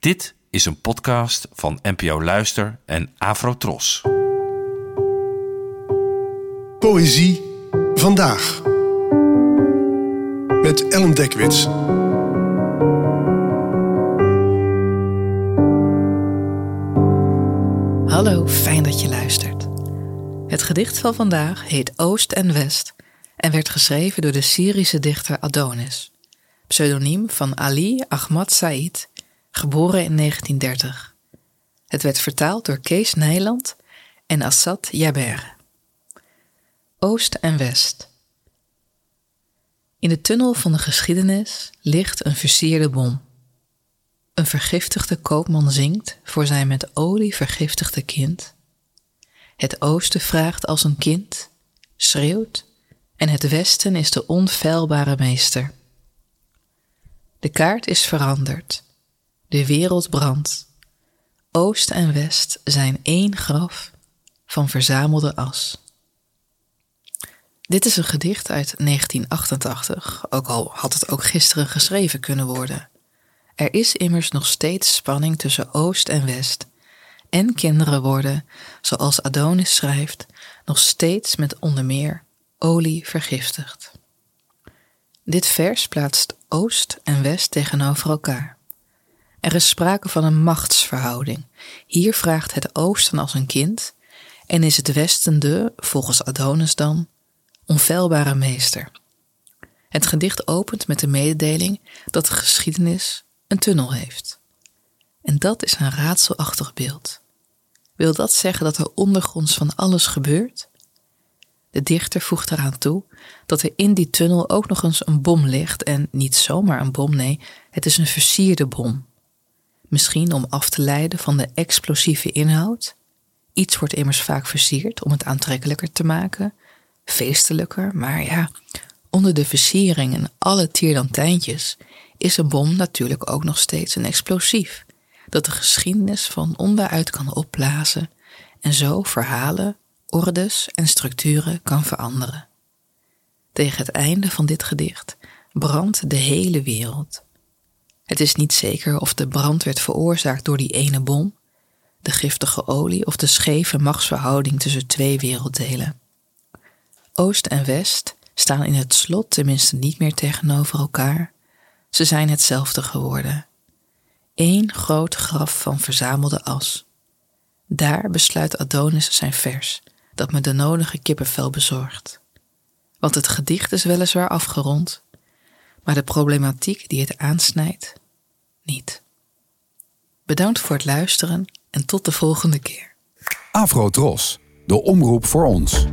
Dit is een podcast van NPO Luister en Afrotros. Poëzie vandaag. Met Ellen Dekwits. Hallo, fijn dat je luistert. Het gedicht van vandaag heet Oost en West en werd geschreven door de Syrische dichter Adonis, pseudoniem van Ali Ahmad Said, geboren in 1930. Het werd vertaald door Kees Nijland en Assad Jaber. Oost en West. In de tunnel van de geschiedenis ligt een versierde bom. Een vergiftigde koopman zingt voor zijn met olie vergiftigde kind. Het oosten vraagt als een kind, schreeuwt, en het westen is de onfeilbare meester. De kaart is veranderd. De wereld brandt. Oost en west zijn één graf van verzamelde as. Dit is een gedicht uit 1988, ook al had het ook gisteren geschreven kunnen worden. Er is immers nog steeds spanning tussen Oost en West. En kinderen worden, zoals Adonis schrijft, nog steeds met onder meer olie vergiftigd. Dit vers plaatst Oost en West tegenover elkaar. Er is sprake van een machtsverhouding. Hier vraagt het Oosten als een kind en is het Westen de, volgens Adonis dan, onfeilbare meester. Het gedicht opent met de mededeling dat de geschiedenis een tunnel heeft. En dat is een raadselachtig beeld. Wil dat zeggen dat er ondergronds van alles gebeurt? De dichter voegt eraan toe dat er in die tunnel ook nog eens een bom ligt en niet zomaar een bom, nee, het is een versierde bom. Misschien om af te leiden van de explosieve inhoud. Iets wordt immers vaak versierd om het aantrekkelijker te maken, feestelijker, maar ja, onder de versiering en alle tierlantijntjes is een bom natuurlijk ook nog steeds een explosief, dat de geschiedenis van onderuit kan opblazen en zo verhalen, ordes en structuren kan veranderen. Tegen het einde van dit gedicht brandt de hele wereld. Het is niet zeker of de brand werd veroorzaakt door die ene bom, de giftige olie of de scheve machtsverhouding tussen twee werelddelen. Oost en West staan in het slot tenminste niet meer tegenover elkaar. Ze zijn hetzelfde geworden. Eén groot graf van verzamelde as. Daar besluit Adonis zijn vers, dat me de nodige kippenvel bezorgt. Want het gedicht is weliswaar afgerond, maar de problematiek die het aansnijdt, niet. Bedankt voor het luisteren en tot de volgende keer. Afro Tros, de omroep voor ons.